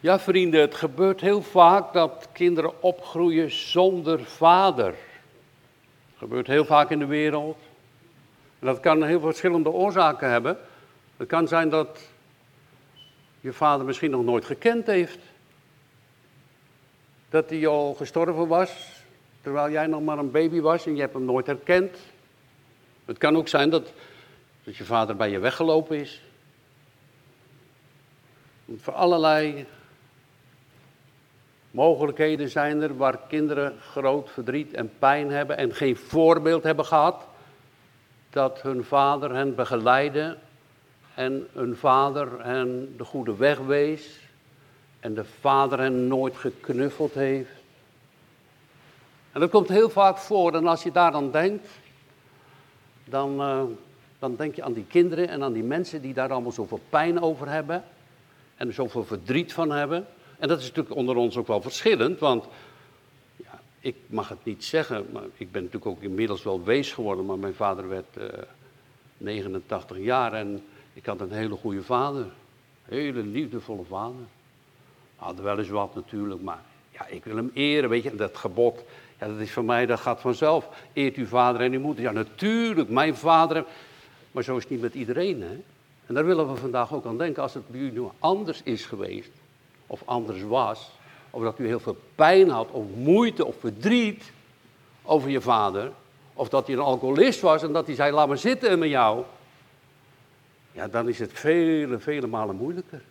Ja, vrienden, het gebeurt heel vaak dat kinderen opgroeien zonder vader. Dat gebeurt heel vaak in de wereld. En dat kan heel verschillende oorzaken hebben. Het kan zijn dat je vader misschien nog nooit gekend heeft. Dat hij al gestorven was terwijl jij nog maar een baby was en je hebt hem nooit herkend. Het kan ook zijn dat, dat je vader bij je weggelopen is. Voor allerlei mogelijkheden zijn er waar kinderen groot verdriet en pijn hebben en geen voorbeeld hebben gehad dat hun vader hen begeleidde en hun vader hen de goede weg wees en de vader hen nooit geknuffeld heeft. En dat komt heel vaak voor en als je daar dan denkt, dan, uh, dan denk je aan die kinderen en aan die mensen die daar allemaal zoveel pijn over hebben en zoveel verdriet van hebben. En dat is natuurlijk onder ons ook wel verschillend, want ja, ik mag het niet zeggen, maar ik ben natuurlijk ook inmiddels wel wees geworden, maar mijn vader werd uh, eh, 89 jaar en ik had een hele goede vader. Hele liefdevolle vader. Had wel eens wat natuurlijk, maar ja, ik wil hem eren, weet je, dat gebod, ja, dat is voor mij, dat gaat vanzelf. Eert uw vader en uw moeder. Ja, natuurlijk, mijn vader. Maar zo is het niet met iedereen, hè. En daar willen we vandaag ook aan denken. Als het bij u nu anders is geweest, of anders was, of dat u heel veel pijn had, of moeite, of verdriet over je vader, of dat hij een alcoholist was en dat hij zei, laat me zitten met jou, ja, dan is het vele, vele malen moeilijker.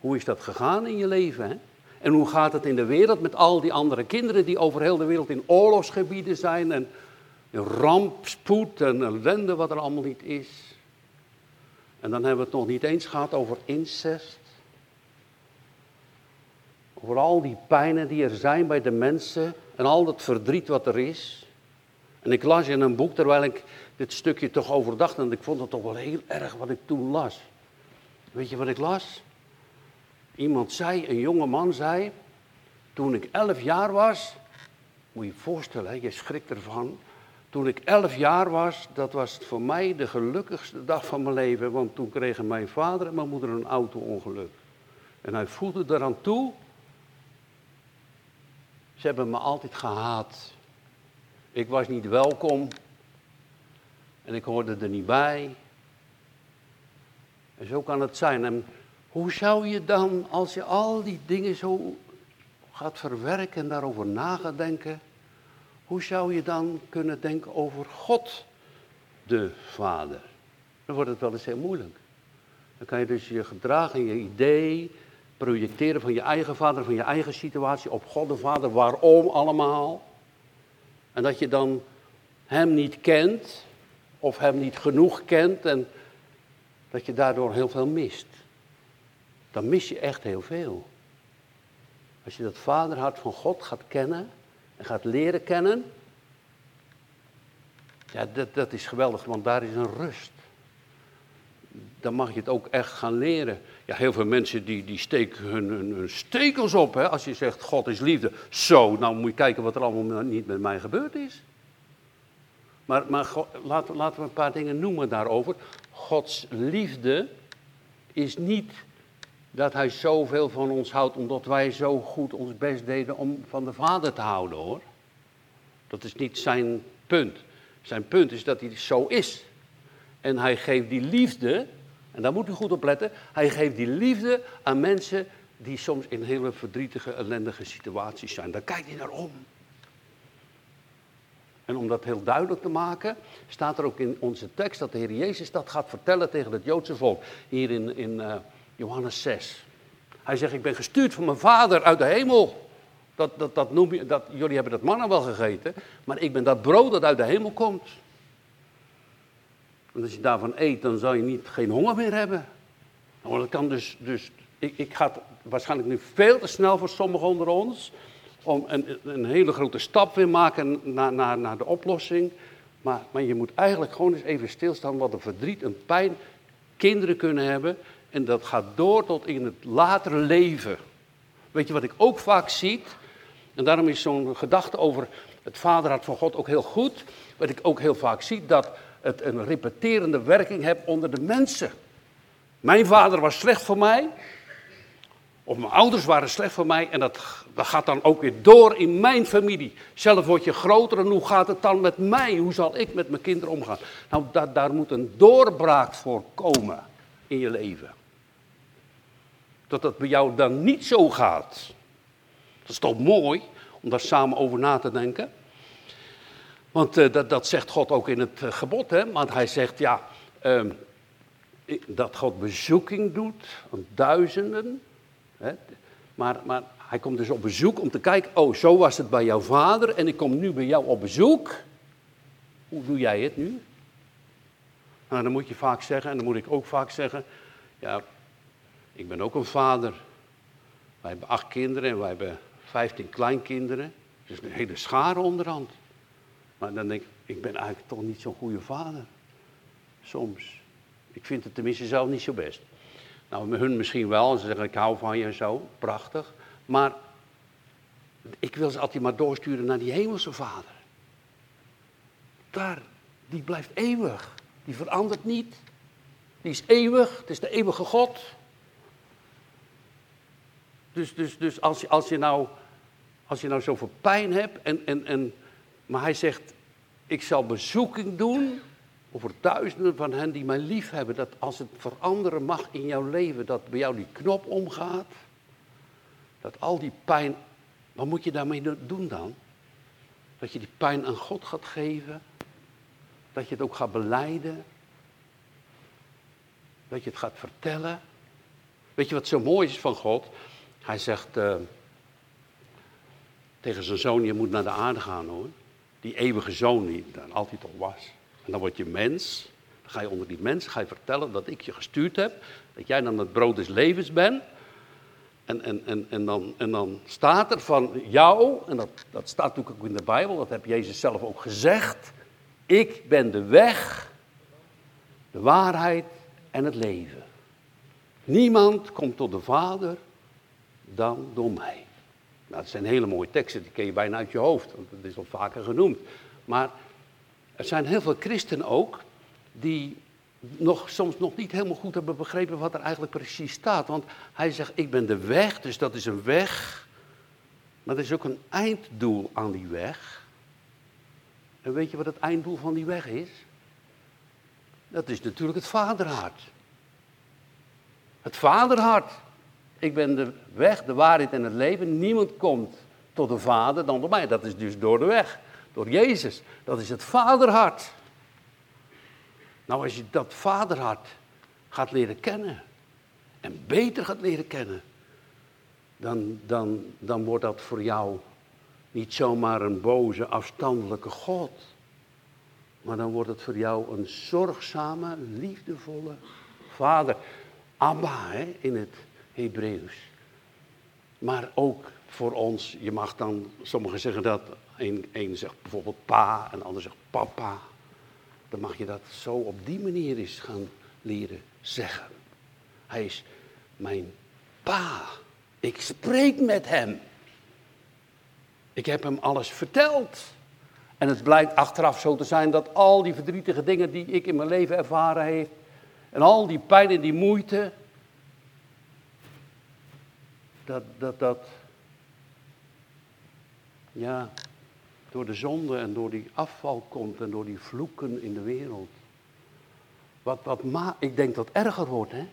Hoe is dat gegaan in je leven, hè? En hoe gaat het in de wereld met al die andere kinderen die over heel de wereld in oorlogsgebieden zijn en rampspoed en ellende wat er allemaal niet is. En dan hebben we het nog niet eens gehad over incest. Over al die pijnen die er zijn bij de mensen en al dat verdriet wat er is. En ik las in een boek terwijl ik dit stukje toch overdacht en ik vond het toch wel heel erg wat ik toen las. Weet je wat ik las? Iemand zei, een jonge man zei, toen ik elf jaar was, moet je je voorstellen, je schrikt ervan. Toen ik elf jaar was, dat was voor mij de gelukkigste dag van mijn leven, want toen kregen mijn vader en mijn moeder een auto-ongeluk. En hij voelde eraan toe, ze hebben me altijd gehaat. Ik was niet welkom en ik hoorde er niet bij. En zo kan het zijn. En hoe zou je dan, als je al die dingen zo gaat verwerken en daarover na denken, hoe zou je dan kunnen denken over God, de Vader? Dan wordt het wel eens heel moeilijk. Dan kan je dus je gedrag en je idee projecteren van je eigen vader, van je eigen situatie op God de Vader. Waarom allemaal? En dat je dan Hem niet kent, of Hem niet genoeg kent en dat je daardoor heel veel mist dan mis je echt heel veel. Als je dat vaderhart van God gaat kennen en gaat leren kennen, ja, dat, dat is geweldig, want daar is een rust. Dan mag je het ook echt gaan leren. Ja, heel veel mensen die, die steken hun, hun, stekels op, hè, als je zegt God is liefde. Zo, nou moet je kijken wat er allemaal niet met mij gebeurd is. Maar, maar laten, laten we een paar dingen noemen daarover. Gods liefde is niet dat hij zoveel van ons houdt omdat wij zo goed ons best deden om van de Vader te houden hoor. Dat is niet zijn punt. Zijn punt is dat hij zo is. En hij geeft die liefde, en daar moet u goed op letten, hij geeft die liefde aan mensen die soms in hele verdrietige, ellendige situaties zijn. Daar kijkt hij naar om. En om dat heel duidelijk te maken, staat er ook in onze tekst dat de Heer Jezus dat gaat vertellen tegen het Joodse volk. Hier in, in uh, Johannes 6. Hij zegt, ik ben gestuurd van mijn vader uit de hemel. Dat, dat, dat noem je, dat, jullie hebben dat mannen wel gegeten, maar ik ben dat brood dat uit de hemel komt. En als je daarvan eet, dan zal je niet, geen honger meer hebben. Nou, dat kan dus, dus ik, ik ga waarschijnlijk nu veel te snel voor sommigen onder ons, om een, een hele grote stap weer maken naar, naar, naar de oplossing. Maar, maar je moet eigenlijk gewoon eens even stilstaan wat een verdriet, een pijn kinderen kunnen hebben en dat gaat door tot in het latere leven. Weet je wat ik ook vaak zie? En daarom is zo'n gedachte over het vaderhart van God ook heel goed. Wat ik ook heel vaak zie, dat het een repeterende werking heeft onder de mensen. Mijn vader was slecht voor mij. Of mijn ouders waren slecht voor mij en dat, dat gaat dan ook weer door in mijn familie. Zelf word je groter en hoe gaat het dan met mij? Hoe zal ik met mijn kinderen omgaan? Nou, daar, daar moet een doorbraak voor komen in je leven. Dat dat bij jou dan niet zo gaat. Dat is toch mooi om daar samen over na te denken. Want uh, dat, dat zegt God ook in het uh, gebod, hè? Want hij zegt, ja, uh, dat God bezoeking doet aan duizenden. Hè? Maar, maar hij komt dus op bezoek om te kijken, oh, zo was het bij jouw vader en ik kom nu bij jou op bezoek. Hoe doe jij het nu? Nou, dan moet je vaak zeggen, en dan moet ik ook vaak zeggen, ja, ik ben ook een vader. Wij hebben acht kinderen en wij hebben vijftien kleinkinderen. Dus een hele schare onderhand. Maar dan denk ik, ik ben eigenlijk toch niet zo'n goede vader. Soms. Ik vind het tenminste zelf niet zo best. Nou, hun misschien wel. Ze zeggen, ik hou van je en zo. Prachtig. Maar ik wil ze altijd maar doorsturen naar die hemelse vader. Daar, die blijft eeuwig. Die verandert niet. Die is eeuwig. Het is de eeuwige God. Dus, dus, dus als, je, als, je nou, als je nou zoveel pijn hebt en, en, en maar hij zegt, ik zal bezoeking doen over duizenden van hen die mij lief hebben. Dat als het veranderen mag in jouw leven, dat bij jou die knop omgaat. Dat al die pijn, wat moet je daarmee doen dan? Dat je die pijn aan God gaat geven. Dat je het ook gaat beleiden. Dat je het gaat vertellen. Weet je wat zo mooi is van God? Hij zegt uh, tegen zijn zoon, je moet naar de aarde gaan hoor. Die eeuwige zoon die er altijd al was. En dan word je mens. Dan ga je onder die mens ga je vertellen dat ik je gestuurd heb. Dat jij dan het brood des levens bent. En, en, en, en, dan, en dan staat er van jou, en dat, dat staat natuurlijk ook in de Bijbel, dat heb Jezus zelf ook gezegd. Ik ben de weg, de waarheid en het leven. Niemand komt tot de Vader dan door mij. Nou, dat zijn hele mooie teksten, die ken je bijna uit je hoofd, want dat is al vaker genoemd. Maar er zijn heel veel christenen ook die nog, soms nog niet helemaal goed hebben begrepen wat er eigenlijk precies staat. Want hij zegt, ik ben de weg, dus dat is een weg. Maar er is ook een einddoel aan die weg. En weet je wat het einddoel van die weg is? Dat is natuurlijk het vaderhart. Het vaderhart. Ik ben de weg, de waarheid en het leven. Niemand komt tot de Vader dan door mij. Dat is dus door de weg, door Jezus. Dat is het vaderhart. Nou, als je dat vaderhart gaat leren kennen en beter gaat leren kennen, dan, dan, dan wordt dat voor jou niet zomaar een boze, afstandelijke God. Maar dan wordt het voor jou een zorgzame, liefdevolle vader. Abba, hè, in het Hebreeuws. Maar ook voor ons, je mag dan, sommigen zeggen dat, een, een zegt bijvoorbeeld pa, en de ander zegt papa. Dan mag je dat zo op die manier eens gaan leren zeggen. Hij is mijn pa. Ik spreek met hem. Ik heb hem alles verteld. En het blijkt achteraf zo te zijn dat al die verdrietige dingen die ik in mijn leven ervaren heb, en al die pijn en die moeite, dat, dat, dat, ja, door de zonde en door die afval komt en door die vloeken in de wereld. Wat, wat ma ik denk dat erger wordt, hè?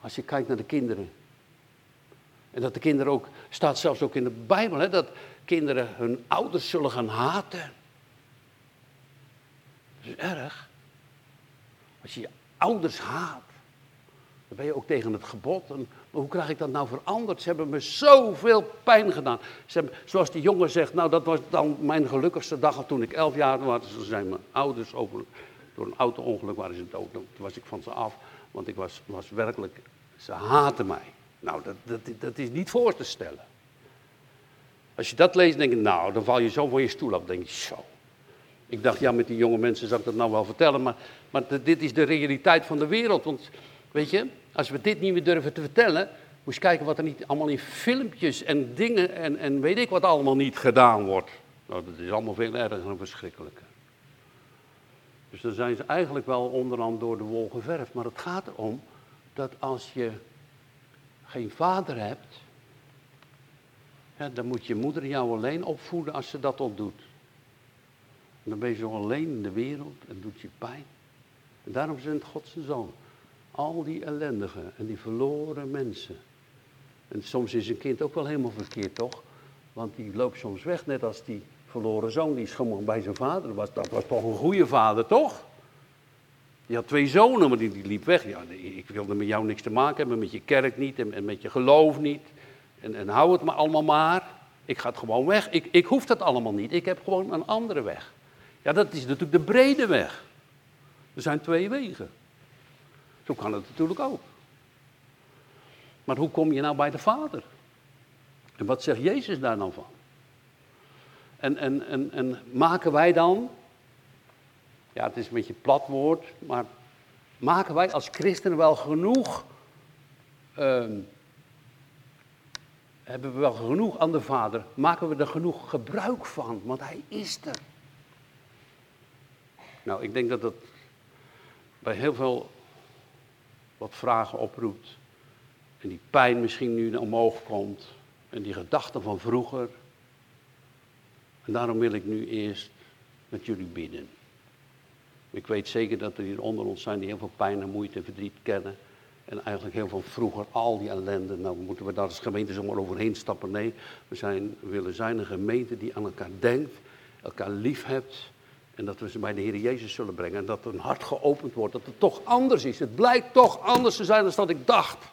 Als je kijkt naar de kinderen. En dat de kinderen ook, staat zelfs ook in de Bijbel, hè, dat kinderen hun ouders zullen gaan haten. Dat is erg. Als je je ouders haat, dan ben je ook tegen het gebod. En hoe krijg ik dat nou veranderd? Ze hebben me zoveel pijn gedaan. Ze zoals die jongen zegt, nou dat was dan mijn gelukkigste dag toen ik elf jaar was. Toen zijn mijn ouders over, door een auto-ongeluk waren ze dood. Toen was ik van ze af, want ik was, was werkelijk, ze haten mij. Nou, dat, dat, dat is niet voor te stellen. Als je dat leest, denk je, nou, dan val je zo van je stoel af. denk je, zo. Ik dacht, ja, met die jonge mensen zou ik dat nou wel vertellen, maar, maar dit is de realiteit van de wereld. Want, weet je, als we dit niet meer durven te vertellen, moet je kijken wat er niet allemaal in filmpjes en dingen en, en weet ik wat allemaal niet gedaan wordt. Nou, dat is allemaal veel erger en verschrikkelijker. Dus dan zijn ze eigenlijk wel onderhand door de wol geverfd. Maar het gaat erom dat als je geen vader hebt, dan moet je moeder jou alleen opvoeden als ze dat al doet. Dan ben je zo alleen in de wereld en doet je pijn. En daarom zendt God zijn zoon. Al die ellendigen en die verloren mensen. En soms is een kind ook wel helemaal verkeerd, toch? Want die loopt soms weg, net als die verloren zoon die schommig bij zijn vader was. Dat was toch een goede vader, toch? Die had twee zonen, maar die, die liep weg. Ja, ik wilde met jou niks te maken hebben, met je kerk niet en, en met je geloof niet. En, en hou het maar allemaal maar. Ik ga het gewoon weg. Ik, ik hoef dat allemaal niet. Ik heb gewoon een andere weg. Ja, dat is natuurlijk de brede weg. Er zijn twee wegen. Zo kan het natuurlijk ook. Maar hoe kom je nou bij de Vader? En wat zegt Jezus daar dan van? En, en, en, en maken wij dan, ja het is een beetje een plat woord, maar maken wij als christenen wel genoeg, ehm, hebben we wel genoeg aan de Vader, maken we er genoeg gebruik van, want Hij is er. Nou, ik denk dat dat bij heel veel wat vragen oproept. En die pijn misschien nu omhoog komt. En die gedachten van vroeger. En daarom wil ik nu eerst met jullie bidden. Ik weet zeker dat er hier onder ons zijn die heel veel pijn en moeite en verdriet kennen. En eigenlijk heel veel vroeger, al die ellende. Nou, moeten we daar als gemeente zomaar overheen stappen? Nee, we, zijn, willen zijn een gemeente die aan elkaar denkt, elkaar lief hebt en dat we ze bij de Heer Jezus zullen brengen. En dat een hart geopend wordt. Dat het toch anders is. Het blijkt toch anders te zijn dan dat ik dacht.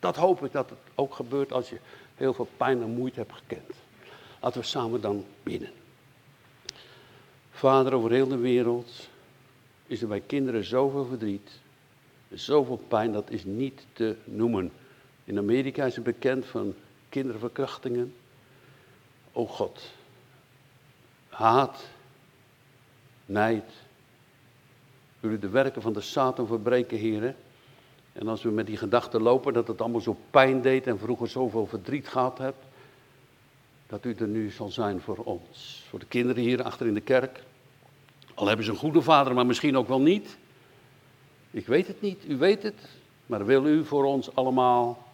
Dat hoop ik dat het ook gebeurt als je heel veel pijn en moeite hebt gekend. Laten we samen dan bidden. Vader, over heel de wereld is er bij kinderen zoveel verdriet. Zoveel pijn, dat is niet te noemen. In Amerika is het bekend van kinderverkrachtingen. O God, haat nijd. Jullie de werken van de Satan verbreken, heren. En als we met die gedachten lopen dat het allemaal zo pijn deed en vroeger zoveel verdriet gehad hebt, dat u er nu zal zijn voor ons. Voor de kinderen hier achter in de kerk. Al hebben ze een goede vader, maar misschien ook wel niet. Ik weet het niet, u weet het. Maar wil u voor ons allemaal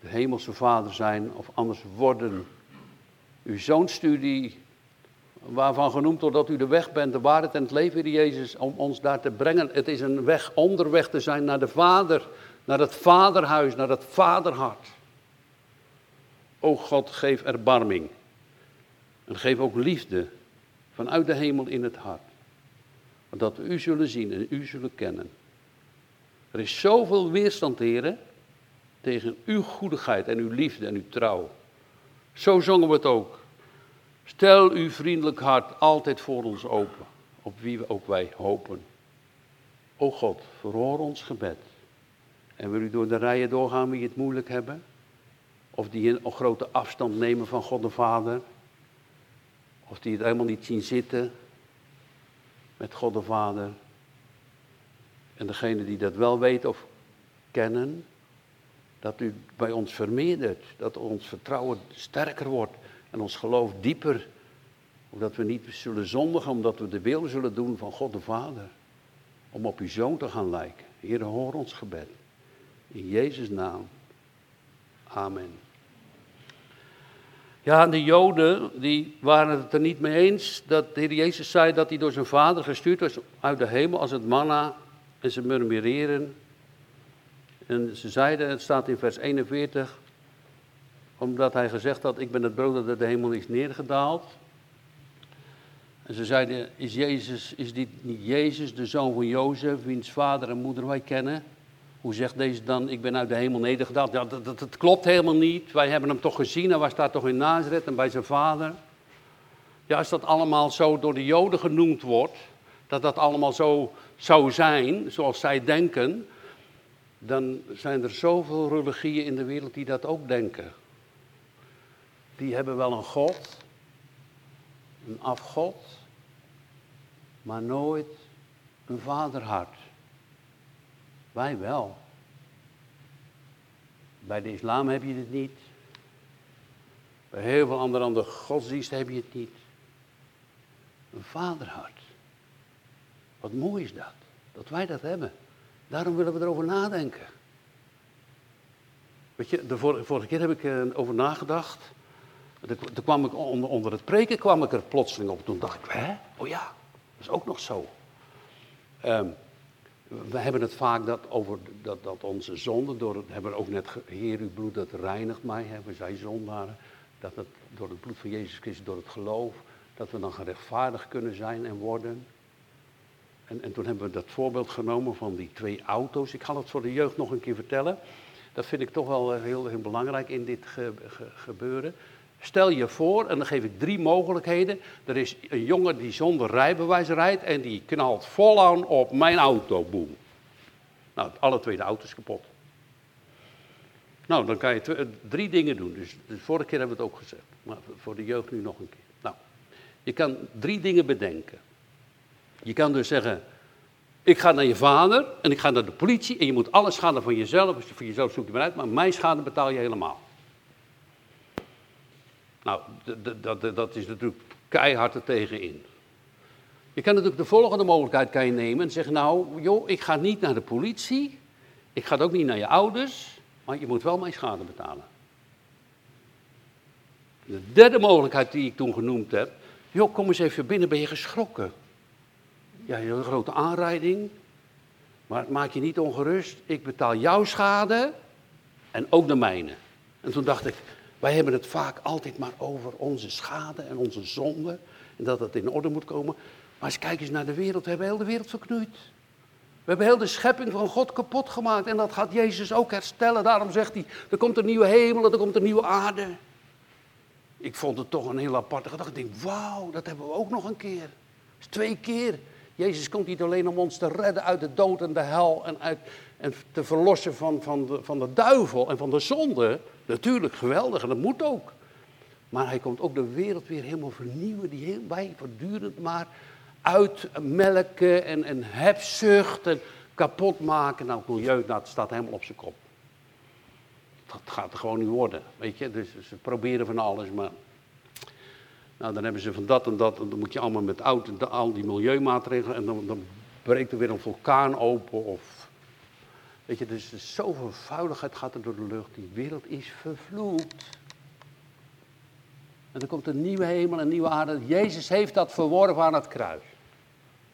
de hemelse vader zijn of anders worden? Uw zoon studie waarvan genoemd wordt dat u de weg bent, de waarheid en het leven, Heer Jezus, om ons daar te brengen. Het is een weg onderweg te zijn naar de Vader, naar het Vaderhuis, naar het Vaderhart. O God, geef erbarming. En geef ook liefde vanuit de hemel in het hart. Dat we u zullen zien en u zullen kennen. Er is zoveel weerstand, heren, tegen uw goedigheid en uw liefde en uw trouw. Zo zongen we het ook. Stel uw vriendelijk hart altijd voor ons open, op wie we ook wij hopen. O God, verhoor ons gebed. En wil u door de rijen doorgaan wie het moeilijk hebben? Of die een grote afstand nemen van God de Vader? Of die het helemaal niet zien zitten met God de Vader? En degene die dat wel weet of kennen, dat u bij ons vermeerdert, dat ons vertrouwen sterker wordt en ons geloof dieper. Omdat we niet zullen zondigen, omdat we de wil zullen doen van God de Vader. Om op uw zoon te gaan lijken. Heer, hoor ons gebed. In Jezus' naam. Amen. Ja, de Joden die waren het er niet mee eens dat de Heer Jezus zei dat hij door zijn vader gestuurd was uit de hemel als het manna. En ze murmureren. En ze zeiden, het staat in vers 41, omdat hij gezegd had, ik ben het brood dat uit de hemel is neergedaald. En ze zeiden, is, Jezus, is dit niet Jezus, de zoon van Jozef, wiens vader en moeder wij kennen? Hoe zegt deze dan, ik ben uit de hemel nedergedaald? Ja, dat, dat, klopt helemaal niet. Wij hebben hem toch gezien, hij was daar toch in Nazareth en bij zijn vader. Ja, als dat allemaal zo door de Joden genoemd wordt, dat dat allemaal zo zou zijn, zoals zij denken, dan zijn er zoveel religieën in de wereld die dat ook denken die hebben wel een God, een afgod, maar nooit een vaderhart. Wij wel. Bij de islam heb je het niet. Bij heel veel andere, andere godsdiensten heb je het niet. Een vaderhart. Wat mooi is dat, dat wij dat hebben. Daarom willen we erover nadenken. Weet je, de vorige, vorige keer heb ik uh, over nagedacht. Toen kwam ik onder, onder, het preken kwam ik er plotseling op. Toen dacht ik, hè? Oh ja, dat is ook nog zo. Um, we hebben het vaak dat over dat, dat onze zonde, door hebben we ook net, Heer, uw bloed dat reinigt mij, hebben zij zondaren. Dat het door het bloed van Jezus Christus, door het geloof, dat we dan gerechtvaardigd kunnen zijn en worden. En, en toen hebben we dat voorbeeld genomen van die twee auto's. Ik ga het voor de jeugd nog een keer vertellen. Dat vind ik toch wel eh, heel, heel belangrijk in dit gebeuren. Stel je voor, en dan geef ik drie mogelijkheden. Er is een jongen die zonder rijbewijs rijdt en die knalt vol aan op mijn auto, boem. Nou, alle twee de auto's kapot. Nou, dan kan je drie dingen doen. Dus de vorige keer hebben we het ook gezegd. Maar voor de jeugd nu nog een keer. Nou, je kan drie dingen bedenken. Je kan dus zeggen, ik ga naar je vader en ik ga naar de politie en je moet alle schade van jezelf, voor jezelf zoekt je maar uit, maar mijn schade betaal je helemaal. Nou, dat, dat is natuurlijk keihard er tegenin. Je kan natuurlijk de volgende mogelijkheid kan je nemen en zeggen, nou joh, ik ga niet naar de politie, ik ga ook niet naar je ouders, maar je moet wel mijn schade betalen. De derde mogelijkheid die ik toen genoemd heb, joh, kom eens even binnen, ben je geschrokken? Ja, je een grote aanrijding, maar maak je niet ongerust, ik betaal jouw schade en ook de mijne. En toen dacht ik, wij hebben het vaak altijd maar over onze schade en onze zonde. En dat het in orde moet komen. Maar eens kijk eens naar de wereld. We hebben heel de wereld verknoeid. We hebben heel de schepping van God kapot gemaakt. En dat gaat Jezus ook herstellen. Daarom zegt hij, er komt een nieuwe hemel, er komt een nieuwe aarde. Ik vond het toch een heel aparte gedachte. Ik denk, wauw, dat hebben we ook nog een keer. twee keer. Jezus komt niet alleen om ons te redden uit de dood en de hel en, uit, en te verlossen van, van, de, van de duivel en van de zonde. Natuurlijk, geweldig en dat moet ook. Maar hij komt ook de wereld weer helemaal vernieuwen, die heel, wij voortdurend maar uitmelken en, en hebzucht en kapot maken. Nou, milieu, dat staat helemaal op zijn kop. Dat gaat er gewoon niet worden, weet je. Dus ze proberen van alles, maar... Nou, dan hebben ze van dat en dat, en dan moet je allemaal met oud, al die milieumaatregelen... en dan, dan breekt er weer een vulkaan open of Weet je, dus zoveel vuiligheid gaat er door de lucht. Die wereld is vervloekt. En er komt een nieuwe hemel en een nieuwe aarde. Jezus heeft dat verworven aan het kruis. Hij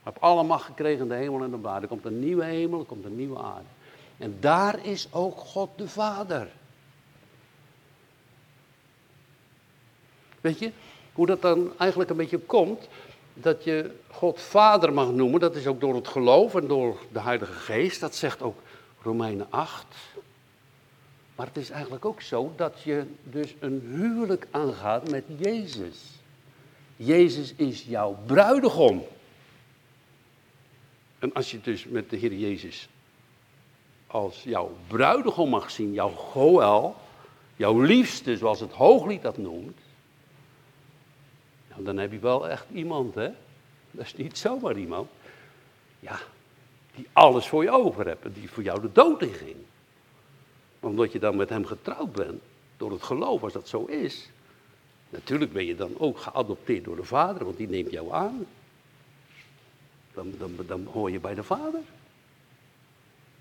heeft alle macht gekregen de hemel en de aarde. Er komt een nieuwe hemel, er komt een nieuwe aarde. En daar is ook God de Vader. Weet je, hoe dat dan eigenlijk een beetje komt, dat je God Vader mag noemen, dat is ook door het geloof en door de Heilige Geest. Dat zegt ook Romeinen 8. Maar het is eigenlijk ook zo dat je dus een huwelijk aangaat met Jezus. Jezus is jouw bruidegom. En als je dus met de Heer Jezus als jouw bruidegom mag zien, jouw Goel, jouw liefste, zoals het hooglied dat noemt, nou, dan heb je wel echt iemand, hè? Dat is niet zomaar iemand. Ja, die alles voor je over hebt en die voor jou de dood inging. Omdat je dan met hem getrouwd bent, door het geloof, als dat zo is. Natuurlijk ben je dan ook geadopteerd door de vader, want die neemt jou aan. Dan, dan, dan hoor je bij de vader.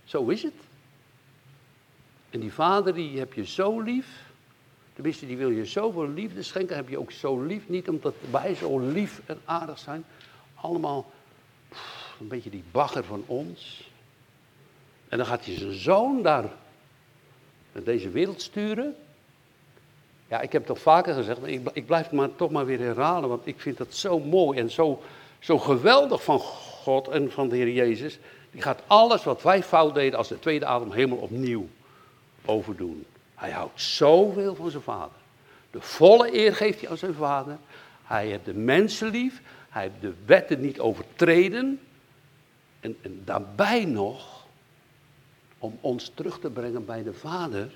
Zo is het. En die vader die heb je zo lief. Tenminste, die wil je zoveel liefde schenken. Heb je ook zo lief. Niet omdat wij zo lief en aardig zijn. Allemaal een beetje die bagger van ons. En dan gaat hij zijn zoon daar naar deze wereld sturen. Ja, ik heb het toch vaker gezegd, maar ik, ik blijf het maar toch maar weer herhalen, want ik vind dat zo mooi en zo, zo geweldig van God en van de Heer Jezus. Die gaat alles wat wij fout deden als de tweede adem helemaal opnieuw overdoen. Hij houdt zoveel van zijn vader. De volle eer geeft hij aan zijn vader. Hij heeft de mensen lief. Hij heeft de wetten niet overtreden. En, en daarbij nog, om ons terug te brengen bij de Vader,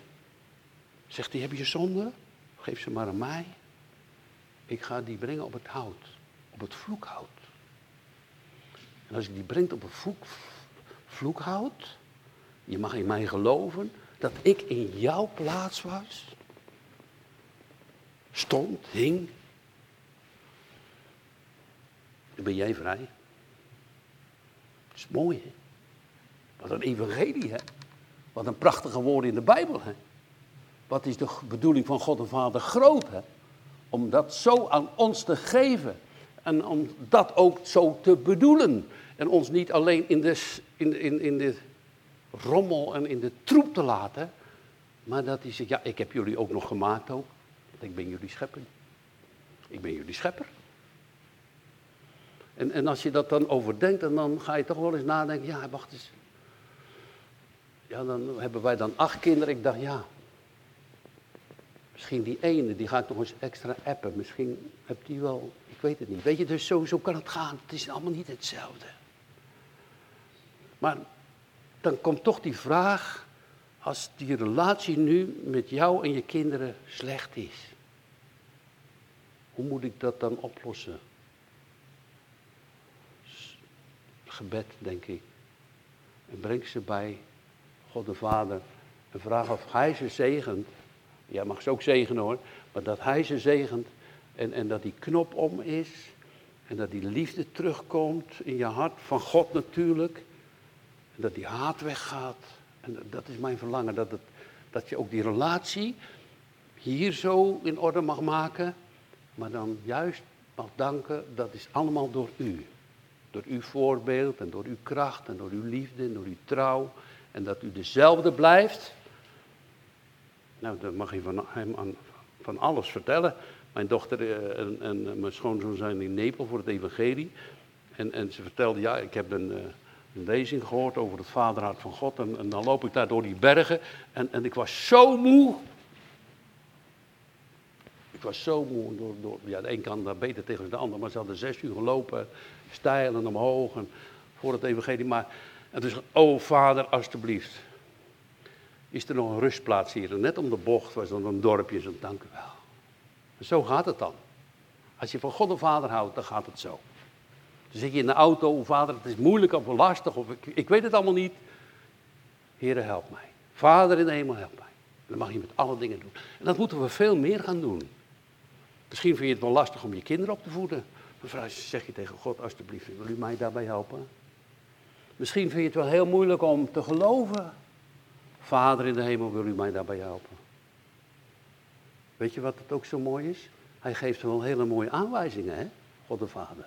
zegt hij, heb je zonde? Geef ze maar aan mij. Ik ga die brengen op het hout, op het vloekhout. En als ik die brengt op het vloek, vloekhout, je mag in mij geloven dat ik in jouw plaats was, stond, hing, dan ben jij vrij is mooi, hè? Wat een evangelie, hè? Wat een prachtige woorden in de Bijbel, hè? wat is de bedoeling van God en Vader groot, hè? Om dat zo aan ons te geven. En om dat ook zo te bedoelen. En ons niet alleen in de, in, in, in de rommel en in de troep te laten. Maar dat hij zegt, ja, ik heb jullie ook nog gemaakt ook. Want ik ben jullie schepper. Ik ben jullie schepper. En, en als je dat dan overdenkt, en dan ga je toch wel eens nadenken, ja, wacht eens. Ja, dan hebben wij dan acht kinderen. Ik dacht, ja, misschien die ene, die ga ik nog eens extra appen. Misschien hebt die wel, ik weet het niet. Weet je, dus zo, zo kan het gaan. Het is allemaal niet hetzelfde. Maar dan komt toch die vraag, als die relatie nu met jou en je kinderen slecht is. Hoe moet ik dat dan oplossen? Gebed, denk ik. En breng ze bij God de Vader en vraag of Hij ze zegent. Ja, mag ze ook zegenen hoor. Maar dat Hij ze zegent en, en dat die knop om is. En dat die liefde terugkomt in je hart, van God natuurlijk. En dat die haat weggaat. En dat is mijn verlangen, dat, het, dat je ook die relatie hier zo in orde mag maken. Maar dan juist mag danken, dat is allemaal door u. Door uw voorbeeld en door uw kracht en door uw liefde en door uw trouw. En dat u dezelfde blijft. Nou, dan mag je van hem van alles vertellen. Mijn dochter eh, en, en mijn schoonzoon zijn in Nepal voor het evangelie. En, en ze vertelde, ja, ik heb een, eh, een lezing gehoord over het vaderhart van God. En, en, dan loop ik daar door die bergen. En, en ik was zo moe. Ik was zo moe. Door, door, ja, de een kan daar beter tegen de ander. Maar ze hadden zes uur gelopen. Stijl en omhoog. En voor het evangelie. Maar en toen zei oh vader, alstublieft. Is er nog een rustplaats hier? net om de bocht was dan een dorpje. Zo, dank u wel. En zo gaat het dan. Als je van God en vader houdt, dan gaat het zo. Dan zit je in de auto, vader, het is moeilijk of lastig, of ik, ik weet het allemaal niet. Heere, help mij. Vader in de hemel, help mij. En mag je met alle dingen doen. En dat moeten we veel meer gaan doen. Misschien vind je het wel lastig om je kinderen op te voeden. Maar zeg je tegen God, alsjeblieft, wil u mij daarbij helpen? Misschien vind je het wel heel moeilijk om te geloven. Vader in de hemel, wil u mij daarbij helpen? Weet je wat het ook zo mooi is? Hij geeft wel hele mooie aanwijzingen, hè? God de Vader.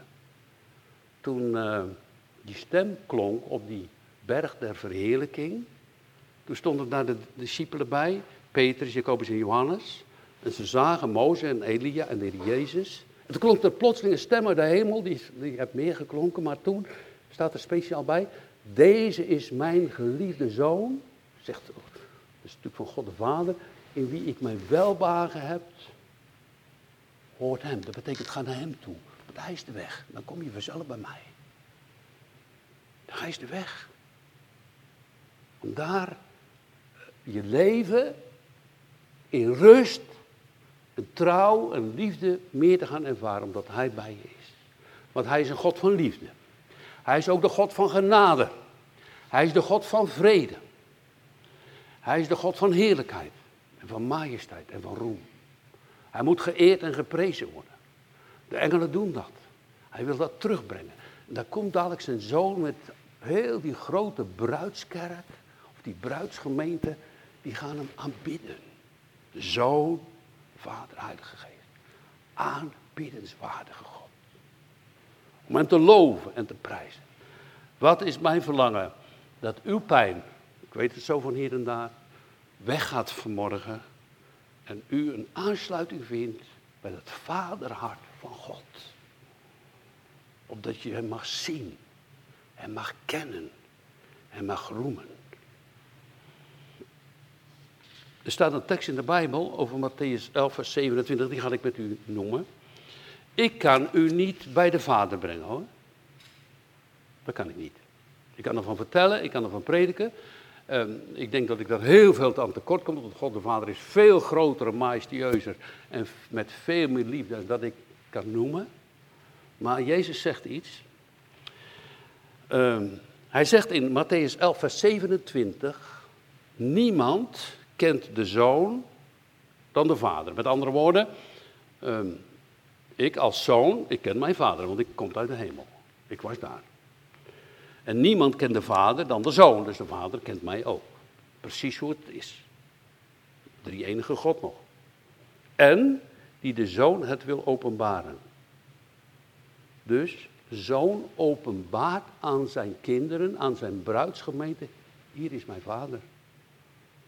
Toen uh, die stem klonk op die berg der verheerlijking, toen stonden daar de discipelen bij, Petrus, Jacobus en Johannes. En ze zagen Mozes en Elia en de Jezus. Toen klonk er plotseling een stem uit de hemel, die, die heeft meer geklonken, maar toen staat er speciaal bij, deze is mijn geliefde zoon, zegt, is natuurlijk van God de Vader, in wie ik mijn welbagen heb, hoort hem. Dat betekent, ga naar hem toe, want hij is de weg. Dan kom je vanzelf bij mij. Hij is de weg. Om daar eh, je leven in rust, en trouw en liefde meer te gaan ervaren, omdat hij bij je is. Want hij is een God van liefde. Hij is ook de God van genade. Hij is de God van vrede. Hij is de God van heerlijkheid en van majesteit en van roem. Hij moet geëerd en geprezen worden. De engelen doen dat. Hij wil dat terugbrengen. En daar komt dadelijk zijn zoon met heel die grote bruidskerk, of die bruidsgemeente, die gaan hem aanbidden. De zoon, vader, heilige geest. Aanbiddenswaardige God. Om hem te loven en te prijzen. Wat is mijn verlangen? Dat uw pijn, ik weet het zo van hier en daar, weggaat vanmorgen. En u een aansluiting vindt bij het vaderhart van God. Opdat je hem mag zien en mag kennen en mag roemen. Er staat een tekst in de Bijbel over Matthäus 11, vers 27, die ga ik met u noemen. Ik kan u niet bij de Vader brengen hoor. Dat kan ik niet. Ik kan ervan vertellen, ik kan ervan prediken. Ehm, ik denk dat ik daar heel veel aan tekort kom, want God de Vader is veel groter, majestueuzer en met veel meer liefde dan dat ik kan noemen. Maar Jezus zegt iets. Ehm, hij zegt in Matthäus 11, vers 27, niemand kent de zoon dan de vader. Met andere woorden, ehm, ik als zoon, ik ken mijn vader, want ik kom uit de hemel. Ik was daar. En niemand kent de vader dan de zoon, dus de vader kent mij ook. Precies hoe het is. drie enige God nog. En die de zoon het wil openbaren. Dus zoon openbaart aan zijn kinderen, aan zijn bruidsgemeente, hier is mijn vader.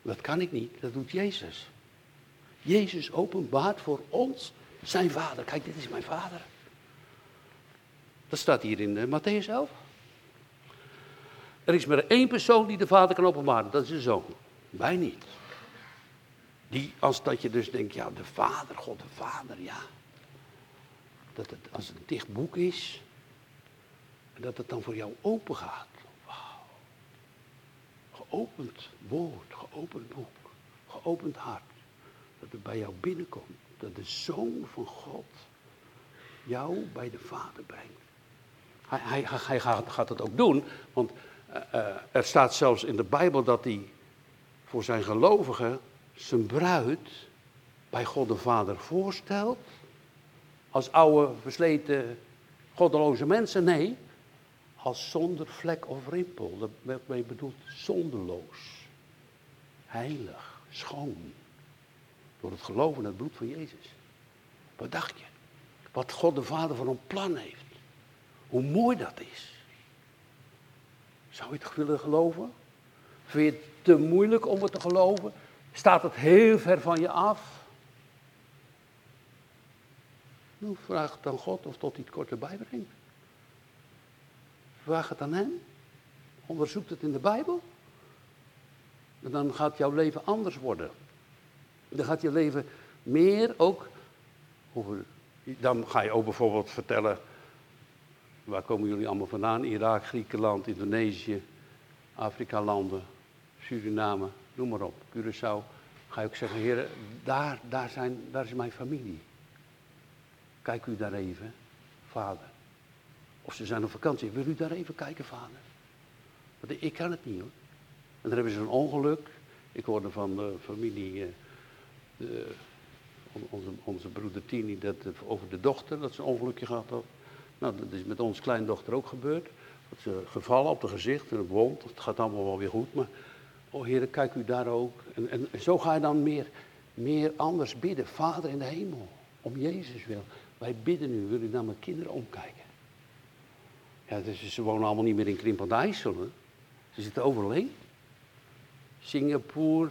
Dat kan ik niet, dat doet Jezus. Jezus openbaart voor ons zijn vader. Kijk, dit is mijn vader. Dat staat hier in uh, Matthäus 11. Er is maar één persoon die de vader kan openbaren, dat is de zoon. Wij niet. Die, als dat je dus denkt, ja, de vader, God de vader, ja. Dat het als het een dicht boek is, dat het dan voor jou open gaat. Geopend woord, geopend boek, geopend hart. Dat het bij jou binnenkomt. Dat de Zoon van God jou bij de Vader brengt. Hij, hij, hij gaat, gaat, het ook doen, want uh, er staat zelfs in de Bijbel dat hij voor zijn gelovigen zijn bruid bij God de Vader voorstelt. Als oude, versleten, goddeloze mensen. Nee, als zonder vlek of rimpel. Dat werd bedoeld zonderloos. Heilig, schoon. Door het geloven in het bloed van Jezus. Wat dacht je? Wat God de Vader van een plan heeft. Hoe mooi dat is. Zou je het willen geloven? Vind je het te moeilijk om het te geloven? Staat het heel ver van je af? Nou, vraag aan God of tot hij het kort. Vraag het aan hem. Onderzoek het in de Bijbel. En dan gaat jouw leven anders worden. Dan gaat je leven meer ook. Dan ga je ook bijvoorbeeld vertellen. Waar komen jullie allemaal vandaan? Irak, Griekenland, Indonesië, Afrika-landen, Suriname, noem maar op, Curaçao. Ga je ook zeggen, heren, daar, daar, zijn, daar is mijn familie. Kijk u daar even, vader. Of ze zijn op vakantie. Wil u daar even kijken, vader? Want ik kan het niet hoor. En dan hebben ze een ongeluk. Ik hoorde van de familie, eh, de, onze, onze broeder Tini, dat, over de dochter, dat ze een ongelukje gehad had. Nou, dat is met ons kleindochter ook gebeurd. Dat ze gevallen op het gezicht en een wond. Het gaat allemaal wel weer goed, maar... Oh heren, kijk u daar ook. En, en, en zo ga je dan meer, meer anders bidden. Vader in de hemel, om Jezus wil. Wij bidden nu, wil u naar mijn kinderen omkijken. Ja, dus ze wonen allemaal niet meer in Krimpend IJssel. Ze zitten overal heen. Singapore,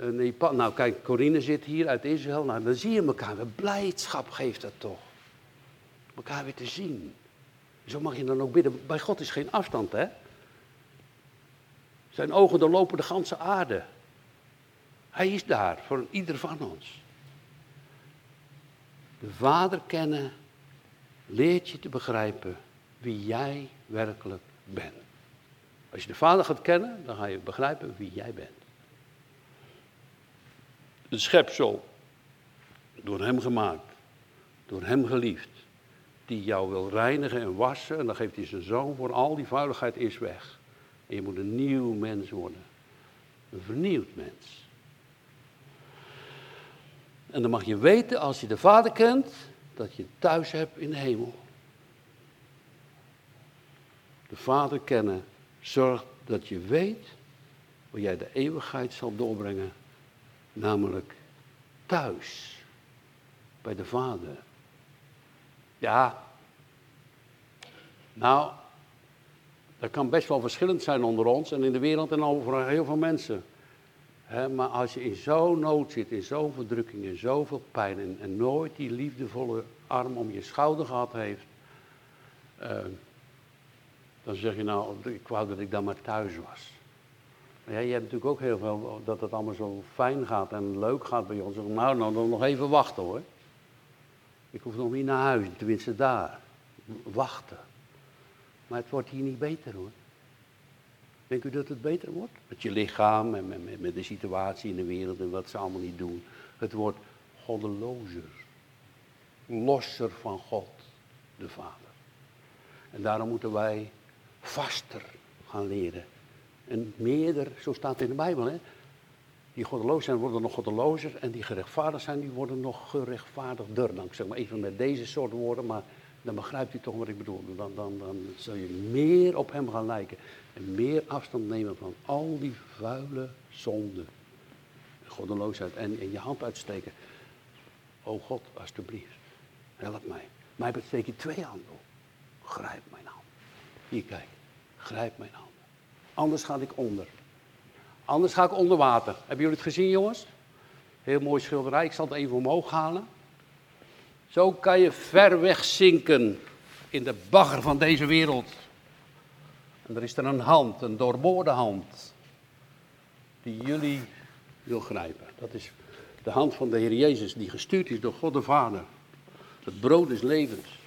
uh, Nepal. Nou kijk, Corine zit hier uit Israël. Nou, dan zie je elkaar. Blijdschap geeft dat toch. Elkaar weer te zien. Zo mag je dan ook bidden. Bij God is geen afstand, hè? Zijn ogen doorlopen de ganse aarde. Hij is daar voor ieder van ons. De Vader kennen leert je te begrijpen wie jij werkelijk bent. Als je de Vader gaat kennen, dan ga je begrijpen wie jij bent. De schepsel, door Hem gemaakt, door Hem geliefd, die jou wil reinigen en wassen, en dan geeft hij zijn zoon voor al die vuiligheid is weg. En je moet een nieuw mens worden. Een vernieuwd mens. En dan mag je weten, als je de Vader kent, dat je thuis hebt in de hemel. De Vader kennen zorgt dat je weet waar jij de eeuwigheid zal doorbrengen, namelijk thuis, bij de Vader. Ja, nou, dat kan best wel verschillend zijn onder ons en in de wereld en over heel veel mensen maar als je in zo'n nood zit, in zo'n verdrukking, in zoveel pijn en, en, nooit die liefdevolle arm om je schouder gehad heeft, uh, dan zeg je nou, ik wou dat ik dan maar thuis was. Ja, je hebt natuurlijk ook heel veel dat het allemaal zo fijn gaat en leuk gaat bij ons. Nou, nou, dan nog even wachten hoor. Ik hoef nog niet naar huis, tenminste daar. Wachten. Maar het wordt hier niet beter hoor. Denkt u dat het beter wordt? Met je lichaam en met, met, de situatie in de wereld en wat ze allemaal niet doen. Het wordt goddelozer. Losser van God, de Vader. En daarom moeten wij vaster gaan leren. En meerder, zo staat het in de Bijbel, hè. Die goddeloos zijn, worden nog goddelozer. En die gerechtvaardigd zijn, die worden nog gerechtvaardigder. Ik zeg maar even met deze soort woorden, maar dan begrijpt u toch wat ik bedoel. Dan, dan, dan zul je meer op hem gaan lijken. En meer afstand nemen van al die vuile zonden. goddeloosheid. En, en je hand uitsteken. O God, alstublieft, help mij. Maar steek je twee handen. Grijp mijn hand. Hier, kijk. Grijp mijn handen. Anders ga ik onder. Anders ga ik onder water. Hebben jullie het gezien, jongens? Heel mooi schilderij. Ik zal het even omhoog halen. Zo kan je ver weg zinken in de bagger van deze wereld. En er is er een hand, een doorboorde hand, die jullie wil grijpen. Dat is de hand van de Heer Jezus, die gestuurd is door God de Vader. Het brood des levens.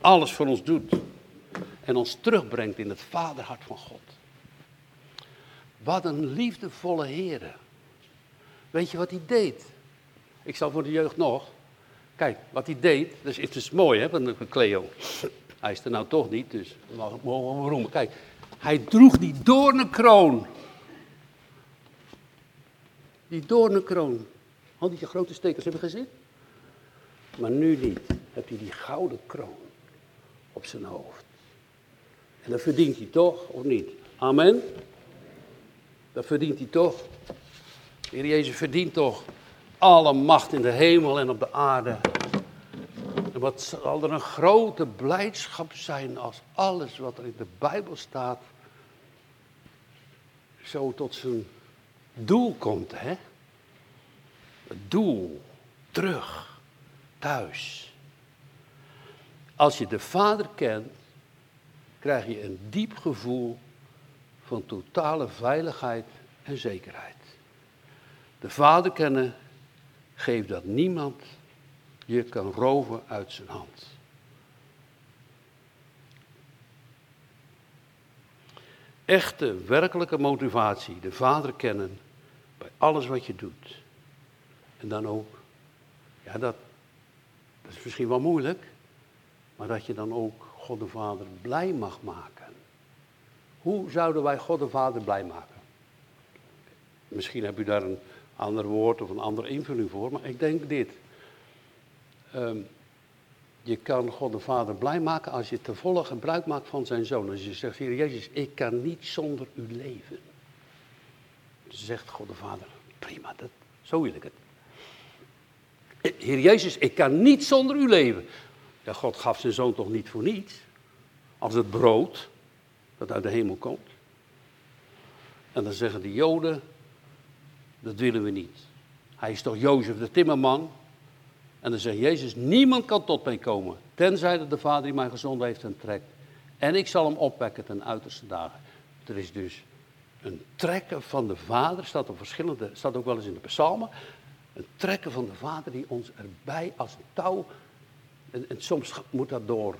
Alles voor ons doet. En ons terugbrengt in het vaderhart van God. Wat een liefdevolle Heer. Weet je wat hij deed? Ik zal voor de jeugd nog. Kijk, wat hij deed, dat is, het is mooi hè, van Cleo. Hij is er nou toch niet, dus we roemen. Kijk, hij droeg die doornenkroon. Die doornenkroon. Al die grote stekers hebben gezien? Maar nu niet. Heb je die gouden kroon op zijn hoofd. En dat verdient hij toch, of niet? Amen? Dat verdient hij toch. De Heer Jezus verdient toch alle macht in de hemel en op de aarde. En wat zal er een grote blijdschap zijn als alles wat er in de Bijbel staat zo tot zijn doel komt, hè? Het doel, terug, thuis. Als je de Vader kent, krijg je een diep gevoel van totale veiligheid en zekerheid. De Vader kennen geeft dat niemand je kan roven uit zijn hand. Echte, werkelijke motivatie, de Vader kennen bij alles wat je doet. En dan ook, ja, dat, dat is misschien wel moeilijk, maar dat je dan ook God de Vader blij mag maken. Hoe zouden wij God de Vader blij maken? Misschien heb u daar een ander woord of een andere invulling voor, maar ik denk dit. Ehm, je kan God de Vader blij maken als je te volle gebruik maakt van zijn zoon. Als je zegt, Heer Jezus, ik kan niet zonder u leven. Zegt God de Vader, prima, dat, zo wil ik het. Heer Jezus, ik kan niet zonder u leven. Ja, God gaf zijn zoon toch niet voor niets? Als het brood dat uit de hemel komt. En dan zeggen de Joden, dat willen we niet. Hij is toch Jozef de timmerman? En dan zegt Jezus, niemand kan tot mij komen, tenzij dat de Vader die mij gezond heeft en trekt. En ik zal hem opwekken ten uiterste dagen. Er is dus een trekken van de Vader, staat op verschillende, staat ook wel eens in de psalmen. Een trekken van de Vader die ons erbij als een touw. En, soms moet dat door.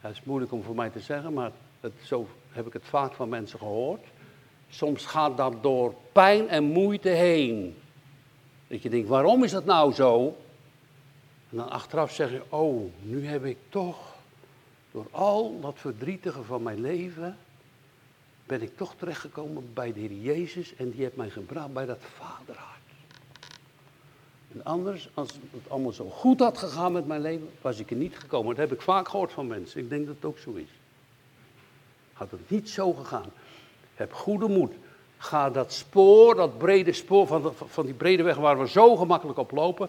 het is moeilijk om voor mij te zeggen, maar zo heb ik het vaak van mensen gehoord. Soms gaat dat door pijn en moeite heen. Dat je denkt, waarom is dat nou zo? En dan achteraf zeg je, oh, nu heb ik toch, door al dat verdrietige van mijn leven, ben ik toch terechtgekomen bij de Heer Jezus en die heeft mij gebracht bij dat vaderhart. En anders, als het allemaal zo goed had gegaan met mijn leven, was ik er niet gekomen. Dat heb ik vaak gehoord van mensen. Ik denk dat het ook zo is. Had het niet zo gegaan. Heb goede moed. Ga dat spoor, dat brede spoor van, van die brede weg waar we zo gemakkelijk op lopen,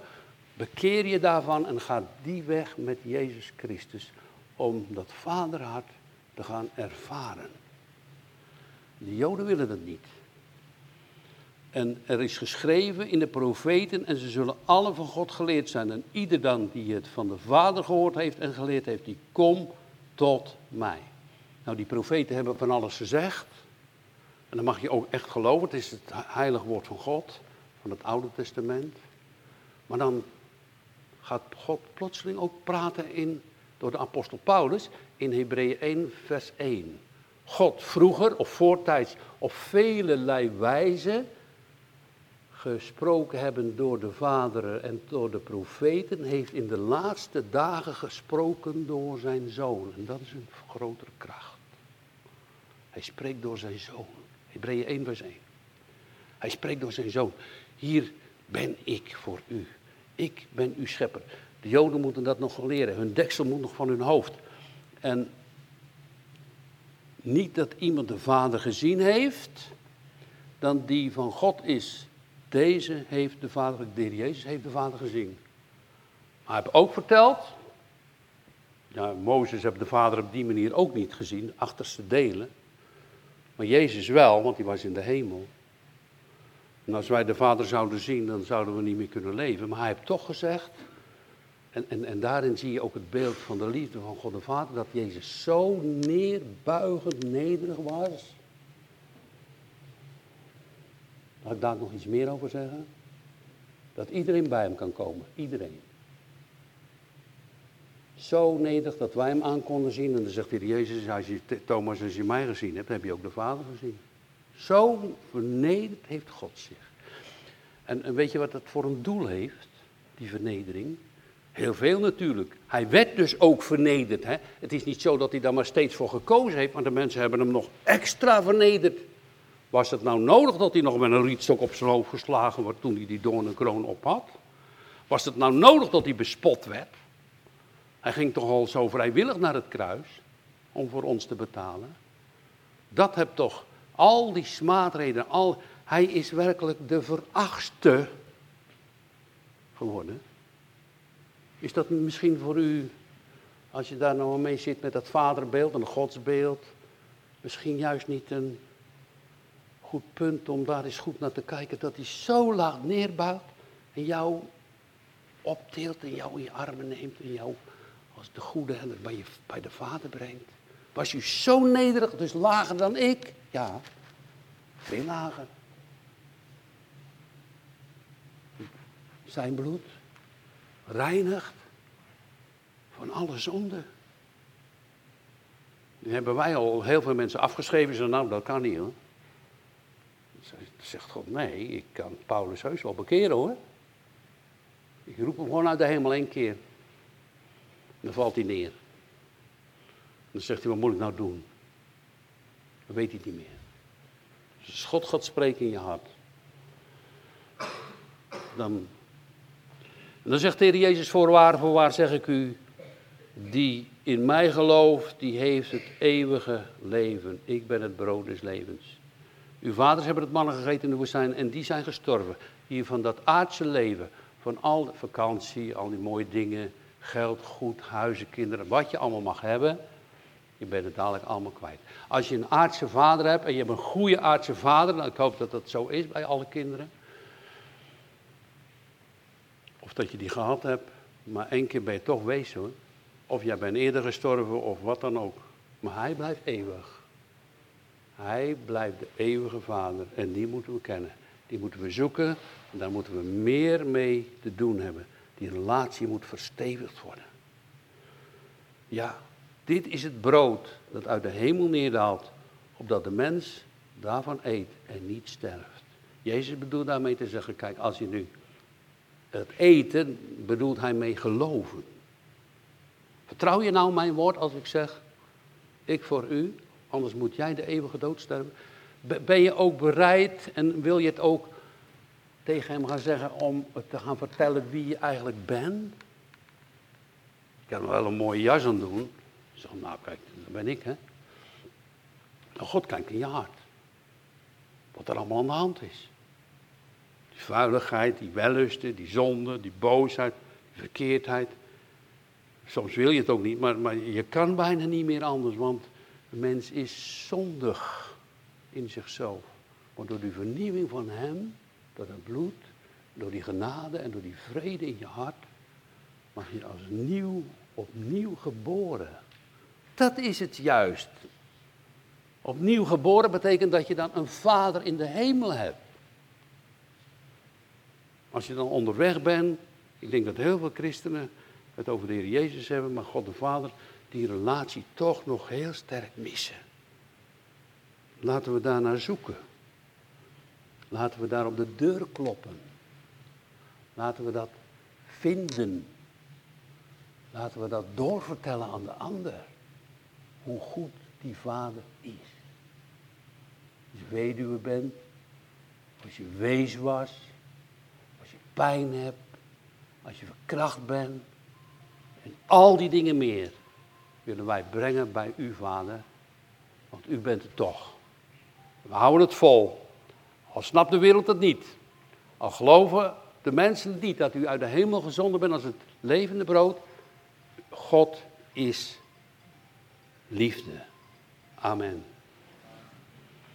bekeer je daarvan en ga die weg met Jezus Christus om dat vaderhart te gaan ervaren. De Joden willen dat niet. En er is geschreven in de profeten en ze zullen alle van God geleerd zijn. En ieder dan die het van de Vader gehoord heeft en geleerd heeft, die kom tot mij. Nou, die profeten hebben van alles gezegd. En dan mag je ook echt geloven, het is het heilig woord van God, van het Oude Testament. Maar dan gaat God plotseling ook praten in, door de apostel Paulus in Hebreeën 1, vers 1. God vroeger of voortijds op vele wijze gesproken hebben door de vaderen en door de profeten, heeft in de laatste dagen gesproken door zijn zoon. En dat is een grotere kracht. Hij spreekt door zijn zoon. Hebreeën 1 vers 1. Hij spreekt door zijn zoon. Hier ben ik voor u. Ik ben uw schepper. De Joden moeten dat nog leren. Hun deksel moet nog van hun hoofd. En niet dat iemand de Vader gezien heeft, dan die van God is. Deze heeft de Vader, de Jezus heeft de Vader gezien. Maar hij heeft ook verteld, ja, Mozes heeft de Vader op die manier ook niet gezien, achterste delen. Maar Jezus wel, want hij was in de hemel. En als wij de Vader zouden zien, dan zouden we niet meer kunnen leven. Maar hij heeft toch gezegd, en, en, en daarin zie je ook het beeld van de liefde van God de Vader, dat Jezus zo neerbuigend nederig was. Mag ik daar nog iets meer over zeggen? Dat iedereen bij hem kan komen, iedereen. Zo nederig dat wij hem aan konden zien. En dan zegt hij, Jezus, als je, Thomas, als je mij gezien hebt, heb je ook de Vader gezien. Zo vernederd heeft God zich. En, weet je wat dat voor een doel heeft, die vernedering? Heel veel natuurlijk. Hij werd dus ook vernederd. Hè? Het is niet zo dat hij daar maar steeds voor gekozen heeft, maar de mensen hebben hem nog extra vernederd. Was het nou nodig dat hij nog met een rietstok op zijn hoofd geslagen wordt toen hij die doornenkroon op had? Was het nou nodig dat hij bespot werd? Hij ging toch al zo vrijwillig naar het kruis om voor ons te betalen. Dat heb toch al die smaadreden, al, hij is werkelijk de verachtste geworden. Is dat misschien voor u, als je daar nou mee zit met dat vaderbeeld, een godsbeeld, misschien juist niet een goed punt om daar eens goed naar te kijken, dat hij zo laag neerbuigt en jou optilt en jou in je armen neemt en jou als de goede en bij, bij de vader brengt. Was u zo nederig, dus lager dan ik? Ja, veel lager. Zijn bloed reinigt van alle zonde. Nu hebben wij al heel veel mensen afgeschreven. Ze nou, dat kan niet hoor. Zegt God, nee, ik kan Paulus heus wel bekeren hoor. Ik roep hem gewoon uit de hemel één keer. Dan valt hij neer. Dan zegt hij, wat moet ik nou doen? Dan weet hij het niet meer. Dus God gaat spreken in je hart. Dan, dan zegt de Heer Jezus, voorwaar, voorwaar zeg ik u, die in mij gelooft, die heeft het eeuwige leven. Ik ben het brood des levens. Uw vaders hebben het mannen gegeten in de woestijn en die zijn gestorven. Hier van dat aardse leven, van al de vakantie, al die mooie dingen, geld, goed, huizen, kinderen, wat je allemaal mag hebben, je bent het dadelijk allemaal kwijt. Als je een aardse vader hebt en je hebt een goede aardse vader, nou, ik hoop dat dat zo is bij alle kinderen. Of dat je die gehad hebt, maar één keer ben je toch wezen hoor. Of jij bent eerder gestorven of wat dan ook. Maar hij blijft eeuwig. Hij blijft de eeuwige vader en die moeten we kennen. Die moeten we zoeken en daar moeten we meer mee te doen hebben. Die relatie moet verstevigd worden. Ja, dit is het brood dat uit de hemel neerdaalt, opdat de mens daarvan eet en niet sterft. Jezus bedoelt daarmee te zeggen, kijk, als je nu het eten, bedoelt hij mee geloven. Vertrouw je nou mijn woord als ik zeg, ik voor u, anders moet jij de eeuwige dood sterven. Ben je ook bereid en wil je het ook tegen hem gaan zeggen om te gaan vertellen wie je eigenlijk bent? Ik kan wel een mooie jas aan doen. Zeg, nou kijk, dat ben ik hè. Nou, God kijkt in je hart. Wat er allemaal aan de hand is. Die vuiligheid, die wellusten, die zonde, die boosheid, die verkeerdheid. Soms wil je het ook niet, maar, maar je kan bijna niet meer anders, want de mens is zondig in zichzelf. Maar door die vernieuwing van hem, door het bloed, door die genade en door die vrede in je hart, mag je als nieuw, opnieuw geboren. Dat is het juist. Opnieuw geboren betekent dat je dan een vader in de hemel hebt. Als je dan onderweg bent, ik denk dat heel veel christenen het over de Heer Jezus hebben, maar God de Vader die relatie toch nog heel sterk missen. Laten we daar naar zoeken. Laten we daar op de deur kloppen. Laten we dat vinden. Laten we dat doorvertellen aan de ander. Hoe goed die vader is. Als je weduwe bent, als je wees was, als je pijn hebt, als je verkracht bent. En al die dingen meer willen wij brengen bij u, vader. Want u bent het toch. We houden het vol. Al snapt de wereld het niet. Al geloven de mensen niet dat u uit de hemel gezonden bent als het levende brood. God is liefde. Amen.